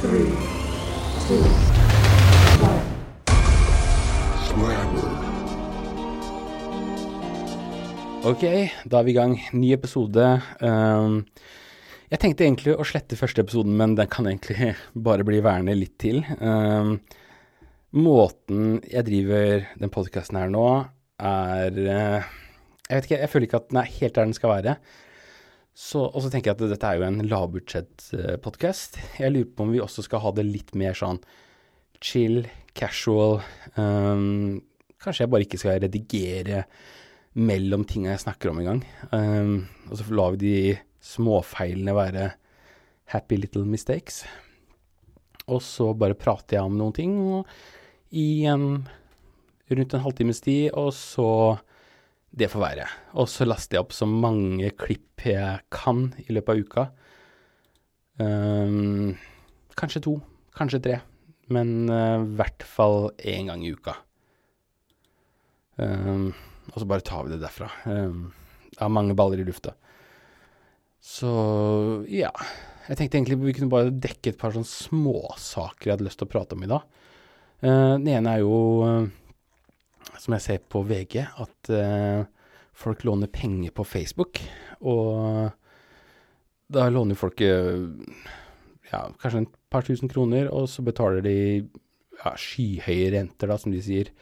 Ok, da er vi i gang. Ny episode. Um, jeg tenkte egentlig å slette første episoden, men den kan egentlig bare bli værende litt til. Um, måten jeg driver den podkasten her nå, er uh, Jeg vet ikke, jeg føler ikke at den er helt der den skal være. Så, og så tenker jeg at dette er jo en lavbudsjettpodkast. Jeg lurer på om vi også skal ha det litt mer sånn chill, casual. Um, kanskje jeg bare ikke skal redigere mellom tinga jeg snakker om engang. Um, og så lar vi de småfeilene være happy little mistakes. Og så bare prater jeg om noen ting i en rundt en halvtimes tid, og så det får være. Og så laster jeg opp så mange klipp jeg kan i løpet av uka. Um, kanskje to, kanskje tre. Men eh, i hvert fall én gang i uka. Um, og så bare tar vi det derfra. Um, jeg har mange baller i lufta. Så ja. Jeg tenkte egentlig vi kunne bare dekke et par sånne småsaker jeg hadde lyst til å prate om i dag. Uh, den ene er jo, uh, som jeg ser på VG, at uh, folk låner penger på Facebook. Og da låner folk ja, kanskje et par tusen kroner, og så betaler de ja, skyhøye renter, da, som de sier.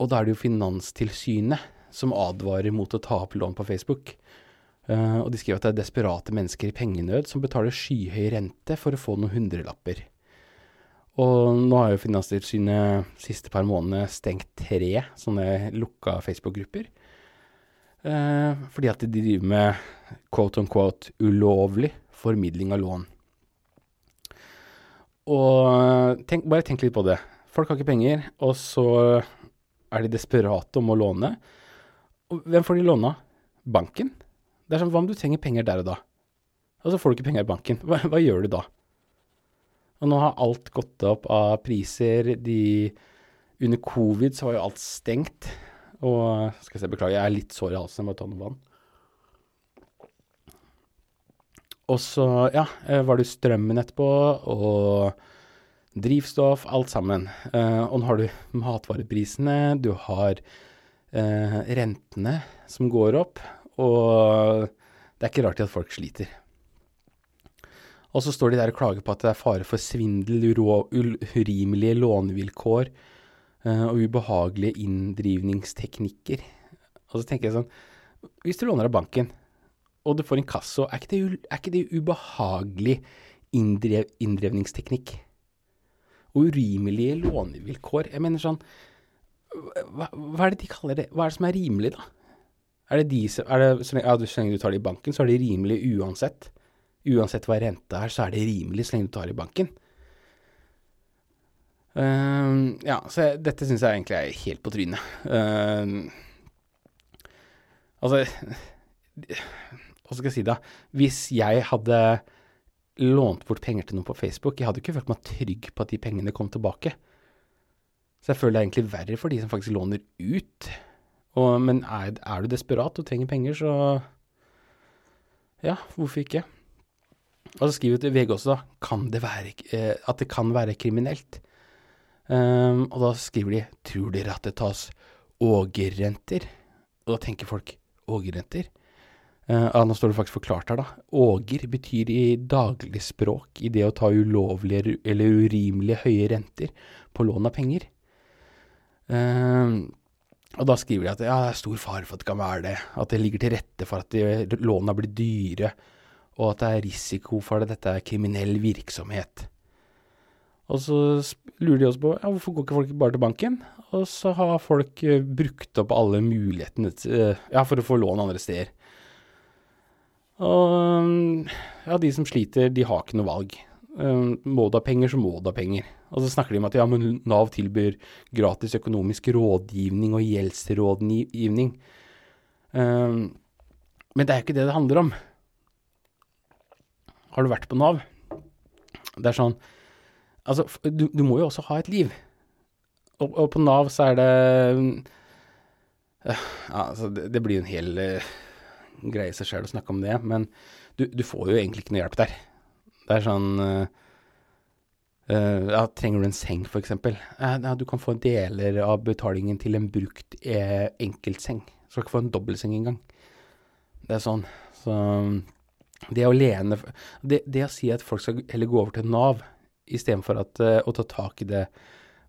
Og da er det jo Finanstilsynet som advarer mot å ta opp lån på Facebook. Uh, og de skriver at det er desperate mennesker i pengenød som betaler skyhøy rente for å få noen hundrelapper. Og nå har jo Finanstilsynet siste par månedene stengt tre sånne lukka Facebook-grupper. Eh, fordi at de driver med quote on quote ulovlig formidling av lån. Og tenk, bare tenk litt på det. Folk har ikke penger, og så er de desperate om å låne. Og hvem får de låne av? Banken? Det er sånn, Hva om du trenger penger der og da? Og så får du ikke penger i banken. Hva, hva gjør du da? Og nå har alt gått opp av priser. De, under covid så var jo alt stengt. Og skal jeg se, beklager, jeg er litt sår i halsen, jeg må ta noe vann. Og så, ja, var det strømmen etterpå, og drivstoff, alt sammen. Uh, og nå har du matvareprisene, du har uh, rentene som går opp, og det er ikke rart at folk sliter. Og så står de der og klager på at det er fare for svindel, urimelige lånevilkår uh, og ubehagelige inndrivningsteknikker. Og så tenker jeg sånn Hvis du låner av banken, og du får inkasso, er ikke det, er ikke det ubehagelig inndrev, inndrevningsteknikk? Og urimelige lånevilkår. Jeg mener sånn hva, hva, er det de kaller det? Hva er det som er rimelig, da? Er det de som er det, ja, Så lenge du tar det i banken, så er det rimelig uansett. Uansett hva renta er, så er det rimelig så lenge du tar i banken. Uh, ja, så jeg, dette syns jeg egentlig er helt på trynet. Uh, altså Hva skal jeg si, da? Hvis jeg hadde lånt bort penger til noen på Facebook, jeg hadde ikke følt meg trygg på at de pengene kom tilbake. Så jeg føler det egentlig verre for de som faktisk låner ut. Og, men er, er, du desperat og trenger penger, så ja, hvorfor ikke? Og så skriver VG også kan det være, eh, at det kan være kriminelt. Um, og da skriver de tror dere at det tas ågerrenter? Og da tenker folk ågerrenter? Uh, ja, nå står det faktisk forklart her, da. Åger betyr i dagligspråk i det å ta ulovlige eller urimelig høye renter på lån av penger. Um, og da skriver de at ja, det er stor fare for at det kan være det. At det ligger til rette for at lånene blir dyre, og at det er risiko for at dette er kriminell virksomhet. Og så lurer de oss på ja, hvorfor går ikke folk bare til banken? Og så har folk uh, brukt opp alle mulighetene til, ja, for å få lån andre steder. Og ja, de som sliter, de har ikke noe valg. Uh, må du ha penger, så må du ha penger. Og så snakker de om at ja, men Nav tilbyr gratis økonomisk rådgivning og gjeldsrådgivning. Men det er jo ikke det det handler om. Har du vært på Nav? Det er sånn Altså, du, du må jo også ha et liv. Og, og på Nav så er det ja, Altså, det, det, blir en hel greie seg sjøl å snakke om det, men du, du, får jo egentlig ikke noe hjelp der. Det er sånn uh, uh, ja, trenger du en seng, eksempel? Eh, ja, du kan få deler av betalingen til en brukt eh, enkeltseng. Du skal ikke få en dobbeltseng engang. Det er sånn. Så det å lene det, det, å si at folk skal heller gå over til Nav istedenfor uh, å ta tak i det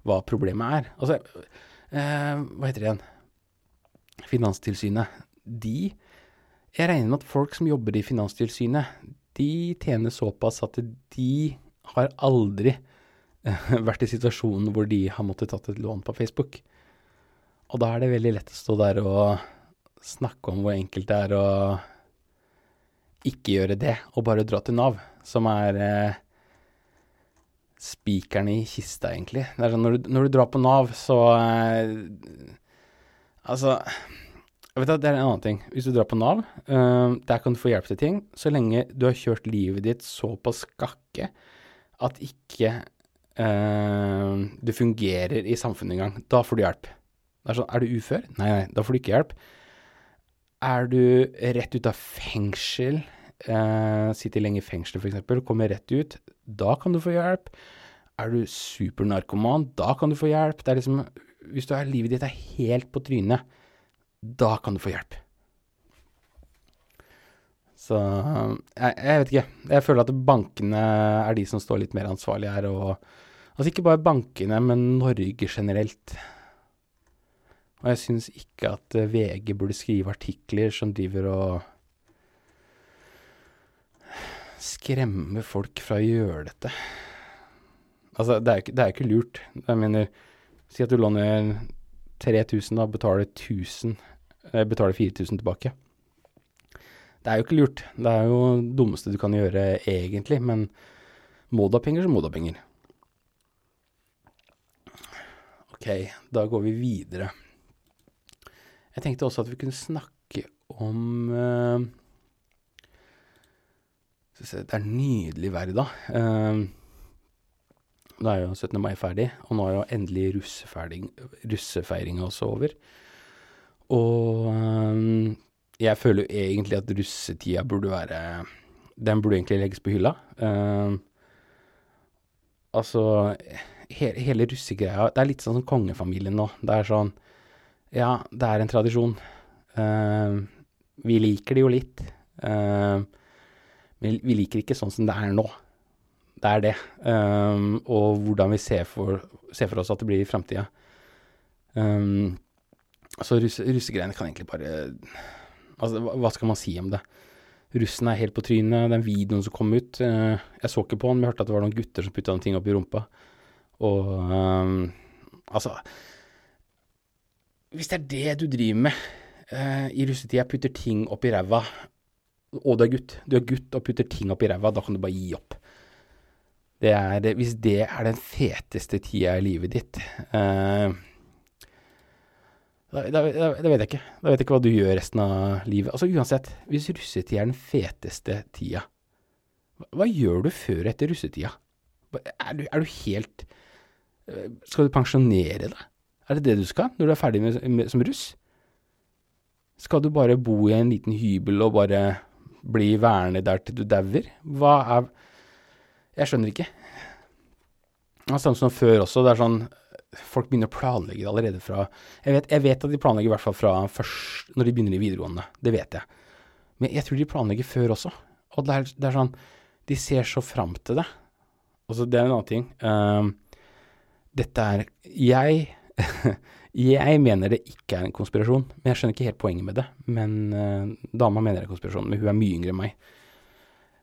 hva problemet er. Altså, uh, hva heter det igjen? Finanstilsynet. De Jeg regner med at folk som jobber i Finanstilsynet, de tjener såpass at de har aldri uh, vært i situasjonen hvor de har måttet tatt et lån på Facebook. Og da er det veldig lett å stå der og snakke om hvor enkelt det er å ikke gjøre det, og bare dra til Nav, som er eh, spikeren i kista, egentlig. Sånn, når, du, når du drar på Nav, så eh, Altså vet at Det er en annen ting. Hvis du drar på Nav, eh, der kan du få hjelp til ting så lenge du har kjørt livet ditt så på skakke at ikke eh, du fungerer i samfunnet engang. Da får du hjelp. Det er sånn, er du ufør? Nei, nei, da får du ikke hjelp. Er du rett ut av fengsel, eh, sitter lenge i fengsel f.eks., kommer rett ut, da kan du få hjelp. Er du supernarkoman, da kan du få hjelp. Det er liksom, hvis du er, livet ditt er helt på trynet, da kan du få hjelp. Så jeg, jeg, vet ikke. Jeg føler at bankene er de som står litt mer ansvarlige her. Og, altså ikke bare bankene, men Norge generelt. Og jeg syns ikke at eh, VG burde skrive artikler som driver og skremmer folk fra å gjøre dette. Altså, det er jo ikke, ikke lurt. Jeg mener, si at du låner 3000, da betaler 1000 eh, Betaler 4000 tilbake. Det er jo ikke lurt. Det er jo det dummeste du kan gjøre, egentlig. Men må du ha penger, så må du ha penger. Ok, da går vi videre. Jeg tenkte også at vi kunne snakke om uh, Det er nydelig vær i dag. Uh, da er jo 17. mai ferdig, og nå er jo endelig russefeiringa også over. Og uh, jeg føler jo egentlig at russetida burde være Den burde egentlig legges på hylla. Altså, he hele russegreia Det er litt sånn som kongefamilien nå. Det er sånn ja, det er en tradisjon. Uh, vi liker det jo litt. Uh, vi, vi, liker ikke sånn som det er nå. Det er det. Um, og hvordan vi ser for, ser for, oss at det blir i framtida. Um, så russe, russegreiene kan egentlig bare Altså, hva skal man si om det? Russen er helt på trynet. Den videoen som kom ut uh, Jeg så ikke på den, men jeg hørte at det var noen gutter som putta noen ting opp i rumpa. Og um, altså hvis det er det du driver med uh, i russetida, putter ting opp i ræva, og du er gutt, du er gutt og putter ting opp i ræva, da kan du bare gi opp. Det er, hvis det er den feteste tida i livet ditt uh, da, da, da, vet jeg ikke. Da vet jeg ikke hva du gjør resten av livet. Altså Uansett, hvis russetida er den feteste tida, hva, hva gjør du før og etter russetida? Er du, er du helt uh, Skal du pensjonere deg? Er det det du skal når du er ferdig med, med, som russ? Skal du bare bo i en liten hybel og bare bli værende der til du dauer? Hva er Jeg skjønner ikke. Det er sånn som før også. Det er sånn Folk begynner å planlegge det allerede fra jeg vet, jeg vet, at de planlegger i hvert fall fra først når de begynner i videregående. Det vet jeg. Men jeg tror de planlegger før også. Og det er, det er sånn De ser så fram til det. Altså, det er en annen ting. Um, dette er Jeg jeg mener det ikke er en konspirasjon, men jeg skjønner ikke helt poenget med det. Men uh, dama mener det er konspirasjon, men hun er mye yngre enn meg.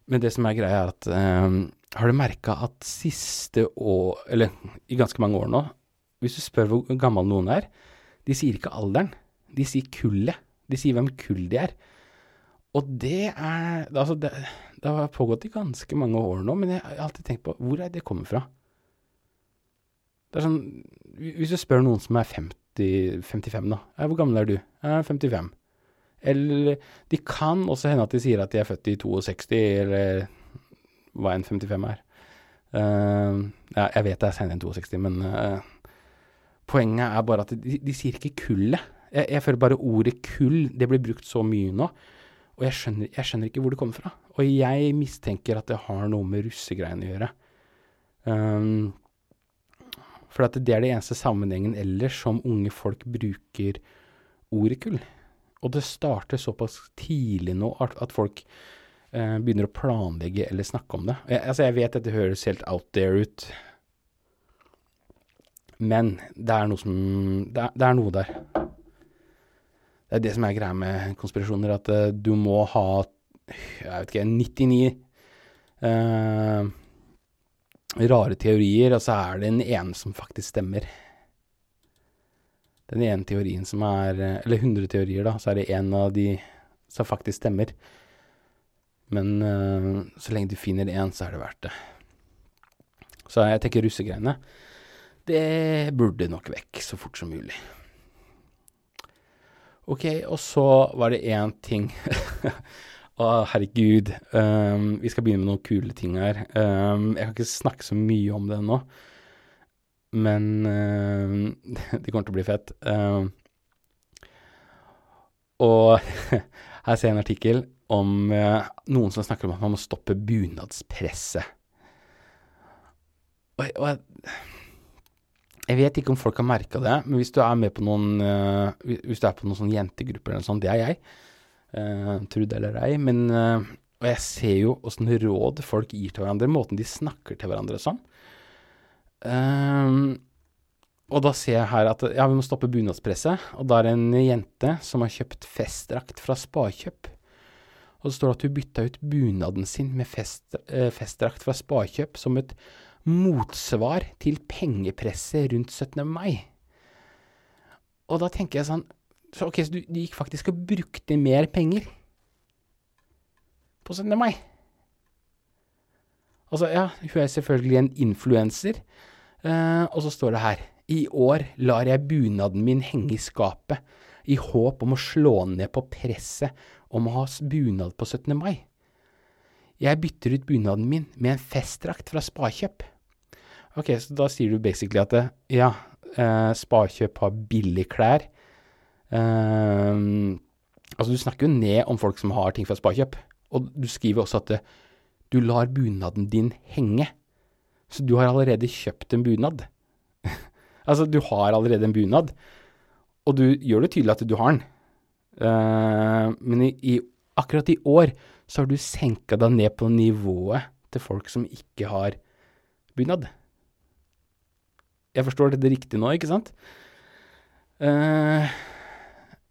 Men det som er greia, er at uh, Har du merka at siste år, eller i ganske mange år nå, hvis du spør hvor gammel noen er, de sier ikke alderen, de sier kullet. De sier hvem kull de er. Og det er Altså, det, det har pågått i ganske mange år nå, men jeg har alltid tenkt på hvor er det kommet fra? Det er sånn Hvis du spør noen som er 50, 55, da. 'Hvor gammel er du?' Jeg er 55. Eller De kan også hende at de sier at de er født i 62, eller hva enn 55 er. Uh, ja, jeg vet det er senere enn 62, men uh, poenget er bare at de, de sier ikke kullet. Jeg, jeg, føler bare ordet kull, det blir brukt så mye nå. Og jeg skjønner, jeg skjønner, ikke hvor det kommer fra. Og jeg mistenker at det har noe med russegreiene å gjøre. Um, for det er det eneste sammenhengen ellers som unge folk bruker ordet kull. Og det starter såpass tidlig nå at, at folk eh, begynner å planlegge eller snakke om det. Jeg, altså jeg vet at det høres helt out there ut, men det er noe som Det er, det er noe der. Det er det som er greia med konspirasjoner, at uh, du må ha jeg vet ikke, 99 eh, rare teorier, og så er det den ene som faktisk stemmer. Den ene teorien som er Eller 100 teorier, da, så er det en av de som faktisk stemmer. Men uh, så lenge du finner én, så er det verdt det. Så jeg tenker russegreiene, det burde nok vekk så fort som mulig. Ok, og så var det én ting Å, herregud. Um, vi skal begynne med noen kule ting her. Um, jeg kan ikke snakke så mye om det ennå, men uh, det kommer til å bli fett. Um, og her ser jeg en artikkel om uh, noen som snakker om at man må stoppe bunadspresset. Og, og jeg vet ikke om folk har merka det, men hvis du er med på noen uh, Hvis du er på noen sånne jentegrupper eller noe sånt, det er jeg. Uh, Trudd eller ei. Men uh, Og jeg ser jo åssen råd folk gir til hverandre, måten de snakker til hverandre sånn. Uh, og da ser jeg her at ja, vi må stoppe bunadspresset. Og da er det en jente som har kjøpt festdrakt fra Sparkjøp. Og så står det at hun bytta ut bunaden sin med fest, festdrakt fra Sparkjøp som et motsvar til pengepresset rundt 17. mai. Og da tenker jeg sånn så ok, så du, du gikk faktisk og brukte mer penger på 17. mai. Altså, ja, hun er selvfølgelig en influenser. Uh, og så står det her I år lar jeg bunaden min henge i skapet i håp om å slå ned på presset om å ha bunad på 17. mai. Jeg bytter ut bunaden min med en festdrakt fra Sparkjøp. Ok, så da sier du basically at det, ja, uh, Sparkjøp har billigklær. Uh, altså, du snakker jo ned om folk som har ting fra Sparkjøp. Og du skriver også at det, du lar bunaden din henge. Så du har allerede kjøpt en bunad. altså, du har allerede en bunad, og du gjør det tydelig at du har den. Uh, men i, i, akkurat i år så har du senka deg ned på nivået til folk som ikke har bunad. Jeg forstår dette riktig nå, ikke sant? Uh,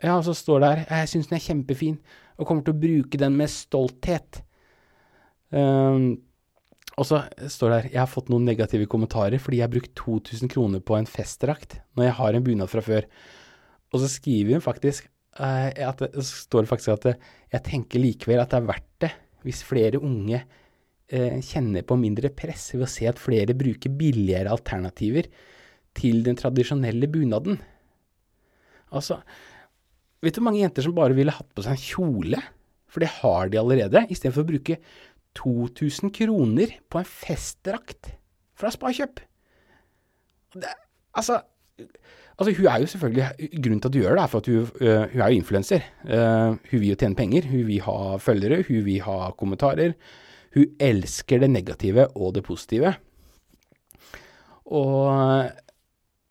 ja, og så står det her Jeg syns den er kjempefin, og kommer til å bruke den med stolthet. Um, og så står det her Jeg har fått noen negative kommentarer fordi jeg har brukt 2000 kroner på en festdrakt når jeg har en bunad fra før. Og så skriver hun faktisk uh, at så står det faktisk at det, jeg tenker likevel at det er verdt det hvis flere unge uh, kjenner på mindre press ved å se at flere bruker billigere alternativer til den tradisjonelle bunaden. Altså, vet du hvor mange jenter som bare ville hatt på seg en kjole? For det har de allerede, istedenfor å bruke 2000 kroner på en festdrakt fra Sparkjøp. Det, altså, altså, hun er jo selvfølgelig Grunnen til at hun gjør det, er for at hun, uh, hun er jo influenser. Uh, hun vil jo tjene penger, hun vil ha følgere, hun vil ha kommentarer. Hun elsker det negative og det positive. Og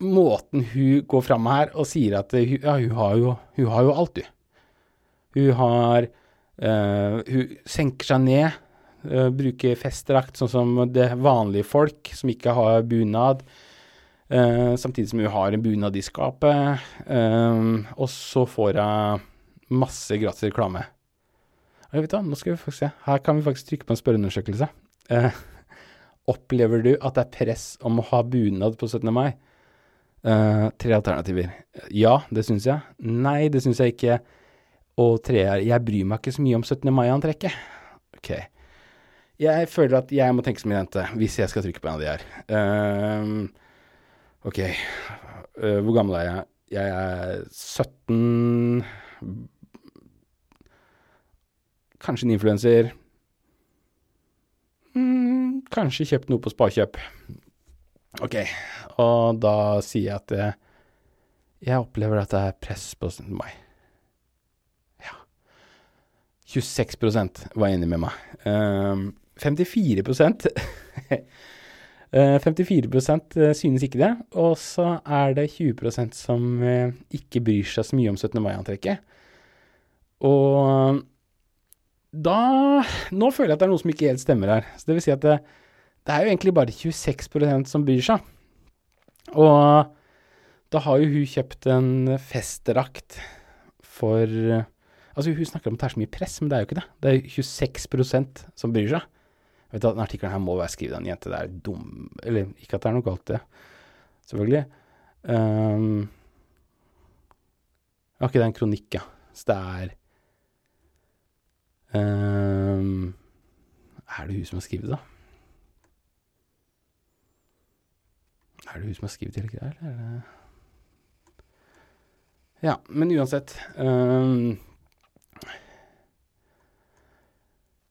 måten hun går fram her og sier at hun, ja, hun, har, jo, hun har jo alt, du. Hun har uh, Hun senker seg ned, uh, bruker festdrakt sånn som det vanlige folk som ikke har bunad. Uh, samtidig som hun har en bunad i skapet. og så får hun masse gratis reklame. Jeg vet da, nå skal vi faktisk se. Her kan vi faktisk trykke på en spørreundersøkelse. opplever du at det er press om å ha bunad på 17. mai? Uh, tre alternativer. Ja, det syns jeg. Nei, det syns jeg ikke. Og tre er jeg bryr meg ikke så mye om 17. mai-antrekket. Ok. Jeg føler at jeg må tenke som en jente hvis jeg skal trykke på en av de her. Uh, ok. Uh, hvor gammel er jeg? Jeg er 17 Kanskje en influenser. Mm, kanskje kjøpt noe på Sparkjøp. Ok, og da sier jeg at jeg, jeg opplever at det er press på 17. mai. Ja. 26% var enig med meg. Um, 54 Eh, 54% synes ikke det, og så er det 20% som eh, ikke bryr seg så mye om 17. mai-antrekket. Og da Nå føler jeg at det er noe som ikke helt stemmer her. Så det vil si at det, det er jo egentlig bare 26% som bryr seg. Og da har jo hun kjøpt en festdrakt for Altså, hun snakker om at det er så mye press, men det er jo ikke det. Det er 26% som bryr seg. Vet du, Den artikkelen her må være skrevet av en jente. Det er dum Eller ikke at det er noe galt, det. Selvfølgelig. Um, ok, det er en kronikk, ja. Så det er um, Er det hun som har skrevet det, da? Er det hun som har skrevet hele greia, eller er Ja, men uansett um,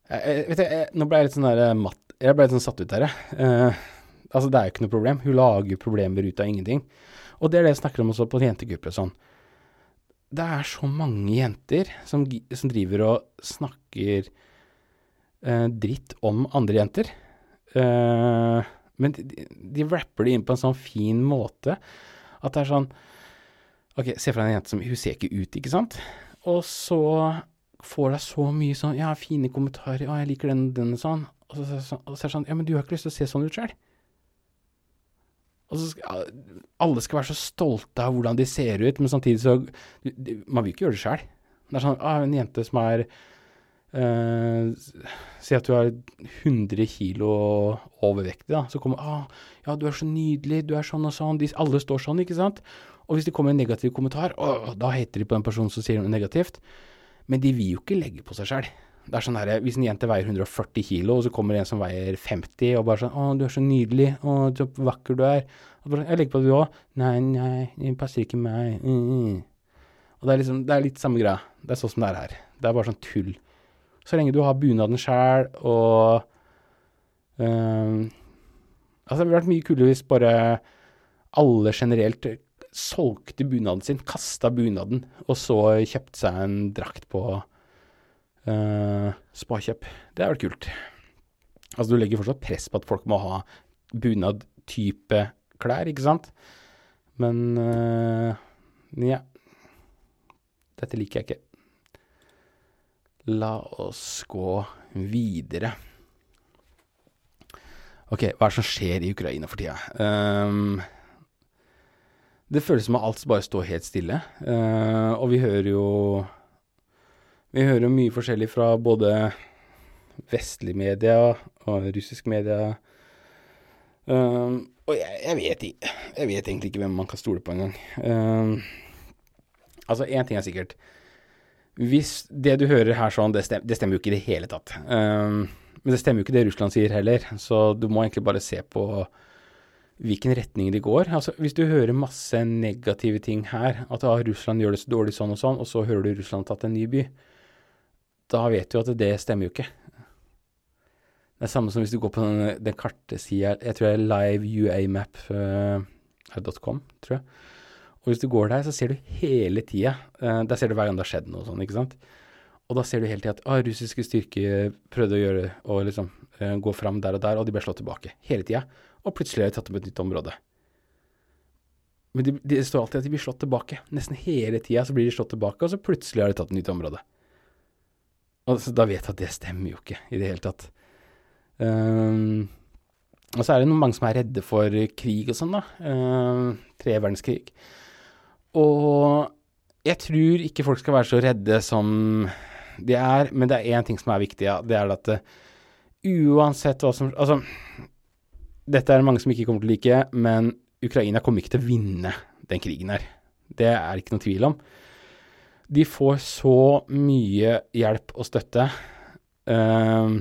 jeg, vet jeg, jeg, Nå ble jeg litt sånn der matt Jeg ble litt sånn satt ut der, jeg. Uh, altså, det er jo ikke noe problem. Hun lager problemer ut av ingenting. Og det er det jeg snakker om også på jentegrupper og sånn. Det er så mange jenter som, som driver og snakker uh, dritt om andre jenter. Uh, men de, de rapper det inn på en sånn fin måte at det er sånn Ok, se for deg en jente som Hun ser ikke ut, ikke sant? Og så får deg så mye sånn Ja, fine kommentarer. Å, jeg liker den den sånn. Og så, så, og så er det sånn Ja, men du har ikke lyst til å se sånn ut sjøl. Og så skal, Alle skal være så stolte av hvordan de ser ut, men samtidig så Man vil ikke gjøre det sjøl. Det er sånn ah, En jente som er Uh, si at du er 100 kilo overvektig, da. Så kommer ah, 'Ja, du er så nydelig, du er sånn og sånn.' De, alle står sånn, ikke sant? Og hvis det kommer en negativ kommentar, oh, da heter de på den personen som sier noe negativt. Men de vil jo ikke legge på seg sjøl. Sånn Hvis en jente veier 140 kilo, og så kommer en som veier 50, og bare sånn 'Å, du er så nydelig. Å, så vakker du er.' Bare, 'Jeg legger på det, du òg.' 'Nei, nei, det passer ikke meg.' Mm. Og det er liksom, det er litt samme greia. Det er sånn som det er her. Det er bare sånn tull. Så lenge du har bunaden sjæl og um, Altså, det ville vært mye kulere hvis bare alle generelt solgte bunaden sin, kasta bunaden, og så kjøpte seg en drakt på uh, Spakjøp. Det hadde vært kult. Altså, du legger fortsatt press på at folk må ha bunad-type klær, ikke sant? Men uh, ja. Dette liker jeg ikke. La oss gå videre. Ok, hva er det som skjer i Ukraina for tida? Um, det føles som at alt bare står helt stille. Uh, og vi hører jo Vi hører jo mye forskjellig fra både vestlig media og russisk media. Um, og jeg, jeg, vet Jeg vet egentlig ikke hvem man kan stole på engang. Um, altså, én ting er sikkert hvis det du hører her sånn, det, stem, det stemmer jo ikke i det hele tatt. Um, men det stemmer jo ikke det Russland sier heller, så du må egentlig bare se på hvilken retning de går. Altså, hvis du hører masse negative ting her, at ah, Russland gjør det så dårlig sånn og sånn, og så hører du Russland tatt en ny by, da vet du at det stemmer jo ikke. Det er samme som hvis du går på den, den kartesida, jeg tror det er liveuamap.com, uh, tror jeg. Og hvis du går der, så ser du hele tida uh, Der ser du hver gang det har skjedd noe sånn, ikke sant. Og da ser du hele tida at ah, russiske styrker prøvde å gjøre og liksom uh, gå fram der og der, og de ble slått tilbake. Hele tida. Og plutselig har de tatt opp et nytt område. Men det de står alltid at de blir slått tilbake. Nesten hele tida så blir de slått tilbake, og så plutselig har de tatt et nytt område. Og så da vet jeg at det stemmer jo ikke i det hele tatt. Um, og så er det noen mange som er redde for krig og sånn, da. Uh, tre verdenskrig. Og jeg tror ikke folk skal være så redde som de er, men det er én ting som er viktig, ja. Det er at uh, uansett hva som Altså, dette er det mange som ikke kommer til å like, men Ukraina kommer ikke til å vinne den krigen her. Det er ikke noe tvil om. De får så mye hjelp og støtte uh,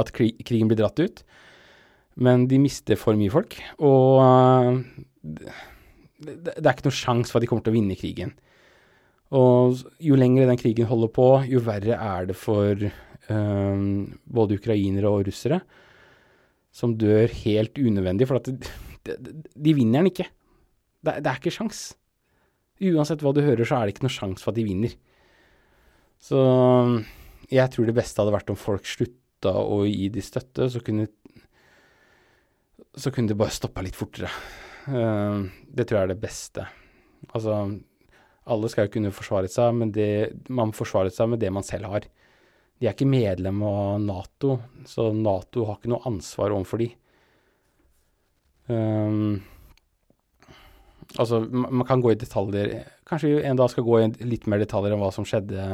at krigen blir dratt ut, men de mister for mye folk. Og uh, det, det er ikke noe sjanse for at de kommer til å vinne krigen. Og jo lenger den krigen holder på, jo verre er det for um, både ukrainere og russere, som dør helt unødvendig. For de, de, de vinner den ikke. Det, det, er ikke sjans. Uansett hva du hører, så er det ikke noe sjans for at de vinner. Så jeg tror det beste hadde vært om folk slutta å gi de støtte, så kunne så kunne de bare stoppa litt fortere. Eh, det tror jeg er det beste. Altså, alle skal jo kunne forsvare seg, men det, man forsvarer seg med det man selv har. De er ikke medlem av Nato, så Nato har ikke noe ansvar overfor de. Um, altså, man kan gå i detaljer Kanskje vi en dag skal gå i litt mer detaljer om hva som skjedde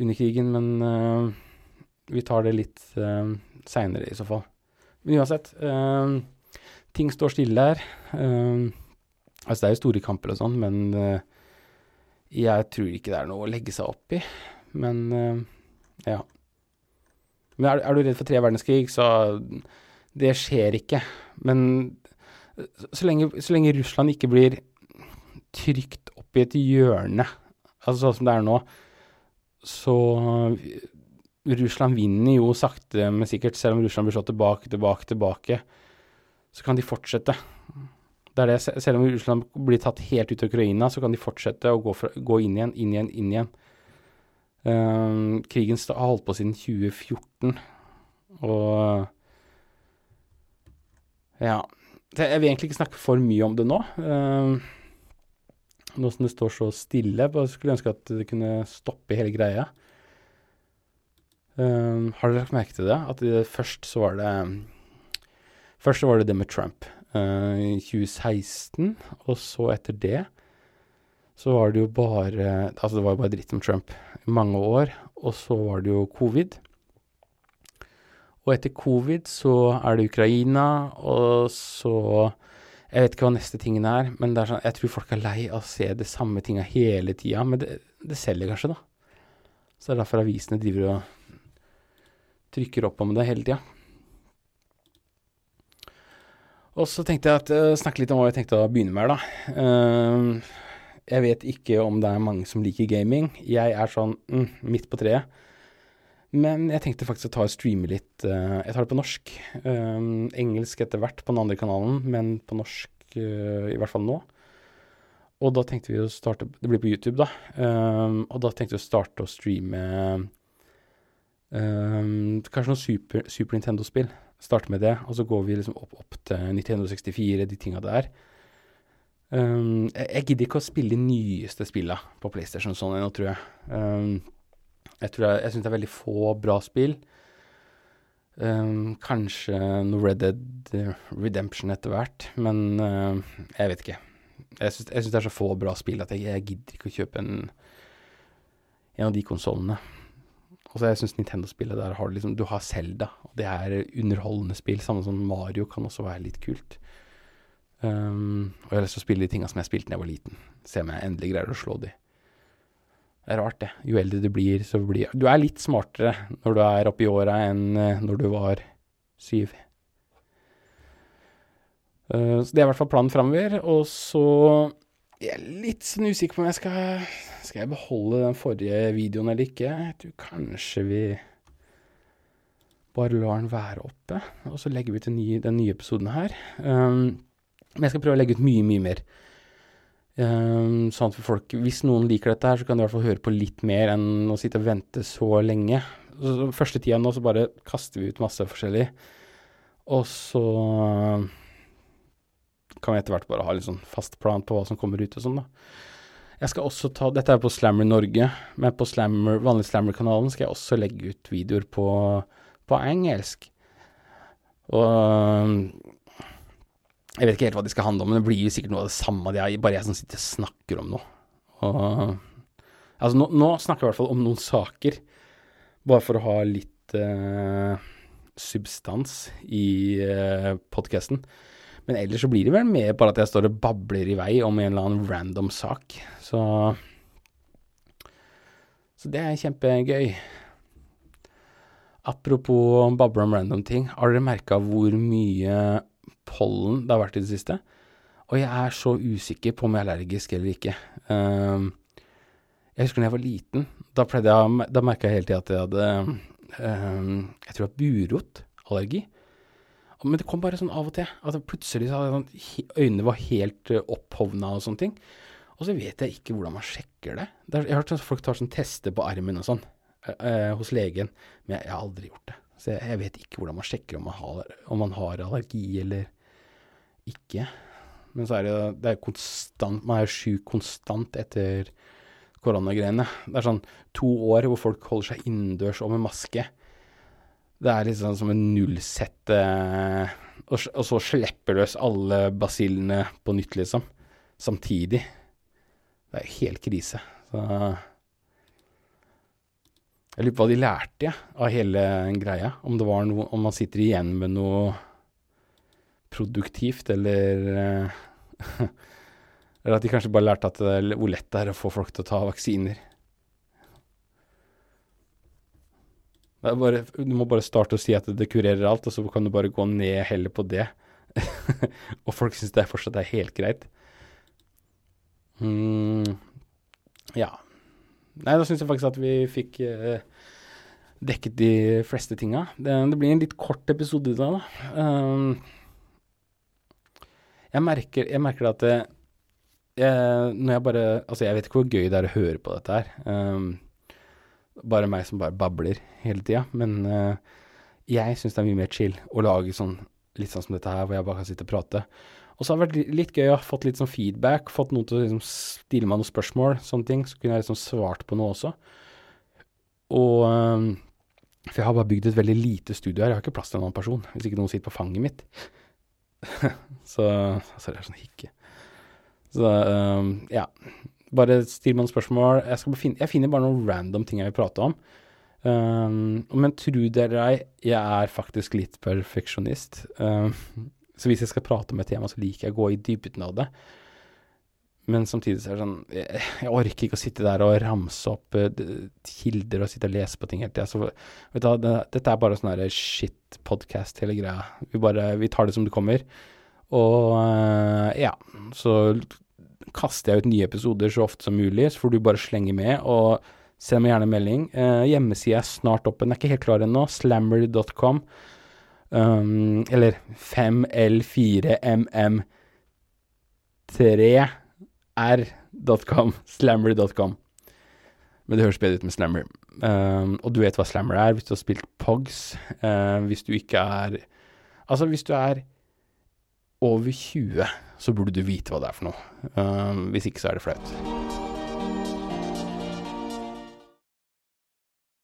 under krigen, men uh, vi tar det litt uh, seinere i så fall. Men uansett, eh, ting står stille her. Eh, altså, det er jo store kamper og sånn, men uh, jeg tror ikke det er noe å legge seg opp i. Men uh, ja. Men er, er du redd for tre verdenskrig, så Det skjer ikke. Men så lenge, så lenge Russland ikke blir trygt opp i et hjørne, altså sånn som det er nå, så Russland vinner jo sakte, men sikkert, selv om Russland blir slått tilbake, tilbake, tilbake, så kan de fortsette. Det er det, selv om Russland blir tatt helt ut av Ukraina, så kan de fortsette å gå, fra, gå inn igjen, inn igjen, inn igjen. Ehm, krigen har holdt på siden 2014, og ja. Jeg vil egentlig ikke snakke for mye om det nå. Ehm, nå som det står så stille, bare skulle ønske at det kunne stoppe hele greia. Ehm, har dere lagt merke til det? At det, først så var det Først så var det det med Trump eh, i 2016, og så etter det så var det jo bare Altså, det var jo bare dritt om Trump i mange år, og så var det jo covid. Og etter covid så er det Ukraina, og så Jeg vet ikke hva neste tingen er, men er sånn, jeg tror folk er lei av å se det samme tinga hele tida. Men det, det selger kanskje, da. Så det er derfor avisene driver og trykker opp om det hele tida. Og så tenkte jeg at uh, snakke litt om hva jeg tenkte å begynne med, da. Eh, jeg vet ikke om det er mange som liker gaming. Jeg er sånn mm, midt på treet. Men jeg tenkte faktisk å ta og streame litt. eh, jeg tar det på norsk. Eh, engelsk etter hvert på den andre kanalen, men på norsk eh, i hvert fall nå. Og da tenkte vi å starte Det blir på YouTube, da. Um, og da tenkte vi å starte å streame um, kanskje noe Super, Super Nintendo-spill. Starte med det, og så går vi liksom opp, opp til 1964, de tinga der. Um, jeg, jeg gidder ikke å spille de nyeste spilla på PlayStation sånn ennå, tror jeg. Um, jeg tror jeg, jeg syns det er veldig få bra spill. Um, kanskje noe Red Dead Redemption etter hvert, men uh, jeg vet ikke. Jeg syns det er så få bra spill at jeg, jeg gidder ikke å kjøpe en, en av de konsollene. Og så jeg syns Nintendo-spillet der har du liksom Du har Zelda, og det er underholdende spill. Samme som Mario kan også være litt kult. Um, og jeg har lyst til å spille de tinga som jeg spilte da jeg var liten. Se om jeg endelig greier å slå de. Det er rart, det. Jo eldre du blir, så blir Du er litt smartere når du er oppi åra enn eh, når du var syv. Uh, så det er i hvert fall planen framover. Og så jeg er litt sånn usikker på om jeg skal Skal jeg beholde den forrige videoen eller ikke. Jeg tror kanskje vi bare lar den være oppe, og så legger vi til ny, den nye episoden her. Um, men jeg skal prøve å legge ut mye, mye mer. Um, sånn at folk Hvis noen liker dette her, så kan de i hvert fall høre på litt mer enn å sitte og vente så lenge. Så, første tida nå så bare kaster vi ut masse forskjellig. Og så kan vi etter hvert bare ha litt sånn fast plan på hva som kommer ut og sånn, da. Jeg skal også ta Dette er på Slammer Norge, men på Slammer, vanlig Slammer-kanalen skal jeg også legge ut videoer på, på engelsk. Og jeg vet ikke helt hva de skal handle om, men det blir jo sikkert noe av det samme. Det er bare jeg som sitter og snakker om noe. Og, altså, nå, nå snakker jeg i hvert fall om noen saker, bare for å ha litt uh, substans i uh, podkasten. Men ellers så blir det vel mer bare at jeg står og babler i vei om en eller annen random sak. Så Så det er kjempegøy. Apropos babler om random ting. Har dere merka hvor mye pollen det har vært i det siste? Og jeg er så usikker på om jeg er allergisk eller ikke. Um, jeg husker da jeg var liten. Da, pleide jeg, da merka jeg hele tida at jeg hadde um, Jeg tror det var burotallergi. Men det kom bare sånn av og til. At plutselig så hadde jeg sånn, øynene var helt uh, opphovna og sånne ting. Og så vet jeg ikke hvordan man sjekker det. jeg har hørt at folk tar sånn tester på armen og sånn eh, eh, hos legen, men jeg, jeg har aldri gjort det. Så jeg, jeg vet ikke hvordan man sjekker om man har, om man har allergi eller ikke. Men så er det, det er konstant Man er sjuk konstant etter koronagreiene. Det er sånn to år hvor folk holder seg innendørs og med maske. Det er liksom som en nullsett eh, og, og så slipper løs alle basillene på nytt, liksom. Samtidig. Det er helt krise. Så Jeg lurer på hva de lærte, ja, av hele greia. Om noe Om man sitter igjen med noe produktivt, eller eh, Eller at de kanskje bare lærte at er- hvor lett det er å få folk til å ta vaksiner. Det er bare, du må bare starte å si at det kurerer alt, og så kan du bare gå ned heller på det. og folk syns det er fortsatt er helt greit. Mm, ja. Nei, da syns jeg faktisk at vi fikk eh, dekket de fleste tinga. Det, det blir en litt kort episode i da. Um, jeg, merker, jeg merker at det, jeg, når jeg bare Altså, jeg vet ikke hvor gøy det er å høre på dette her. Um, bare meg som bare babler hele tida. Men uh, jeg syns det er mye mer chill å lage sånn litt sånn som dette her, hvor jeg bare kan sitte og prate. Og så har det vært litt gøy å ha fått litt sånn feedback, fått noen til å liksom stille meg noen spørsmål, sånne ting. Så kunne jeg liksom svart på noe også. Og um, For jeg har bare bygd et veldig lite studio her. Jeg har ikke plass til en annen person, hvis ikke noen sitter på fanget mitt. så Sorry, det er sånn hikke. Så um, ja. Bare still meg noen spørsmål. Jeg, finne, jeg finner bare noen random ting jeg vil prate om. Um, men tro det eller ei, jeg er faktisk litt perfeksjonist. Um, så hvis jeg skal prate om et tema, så liker jeg å gå i dybden av det. Men samtidig så er det sånn Jeg, jeg orker ikke å sitte der og ramse opp uh, kilder og sitte og lese på ting hele tida. Så vet du det, dette er bare sånn her shit-podkast, hele greia. Vi bare Vi tar det som det kommer. Og uh, ja, så kaster jeg ut nye episoder så ofte som mulig, så får du bare slenge med. Og send meg gjerne melding. Eh, Hjemmesida er snart oppe, den er ikke helt klar ennå. Slammer.com. Um, eller 5L4MM3R.com. Slammer.com. Men det høres bedre ut med Slammer. Um, og du vet hva Slammer er hvis du har spilt Pogs. Uh, hvis du ikke er Altså, hvis du er over 20, så burde du vite hva det er for noe. Um, hvis ikke, så er det flaut.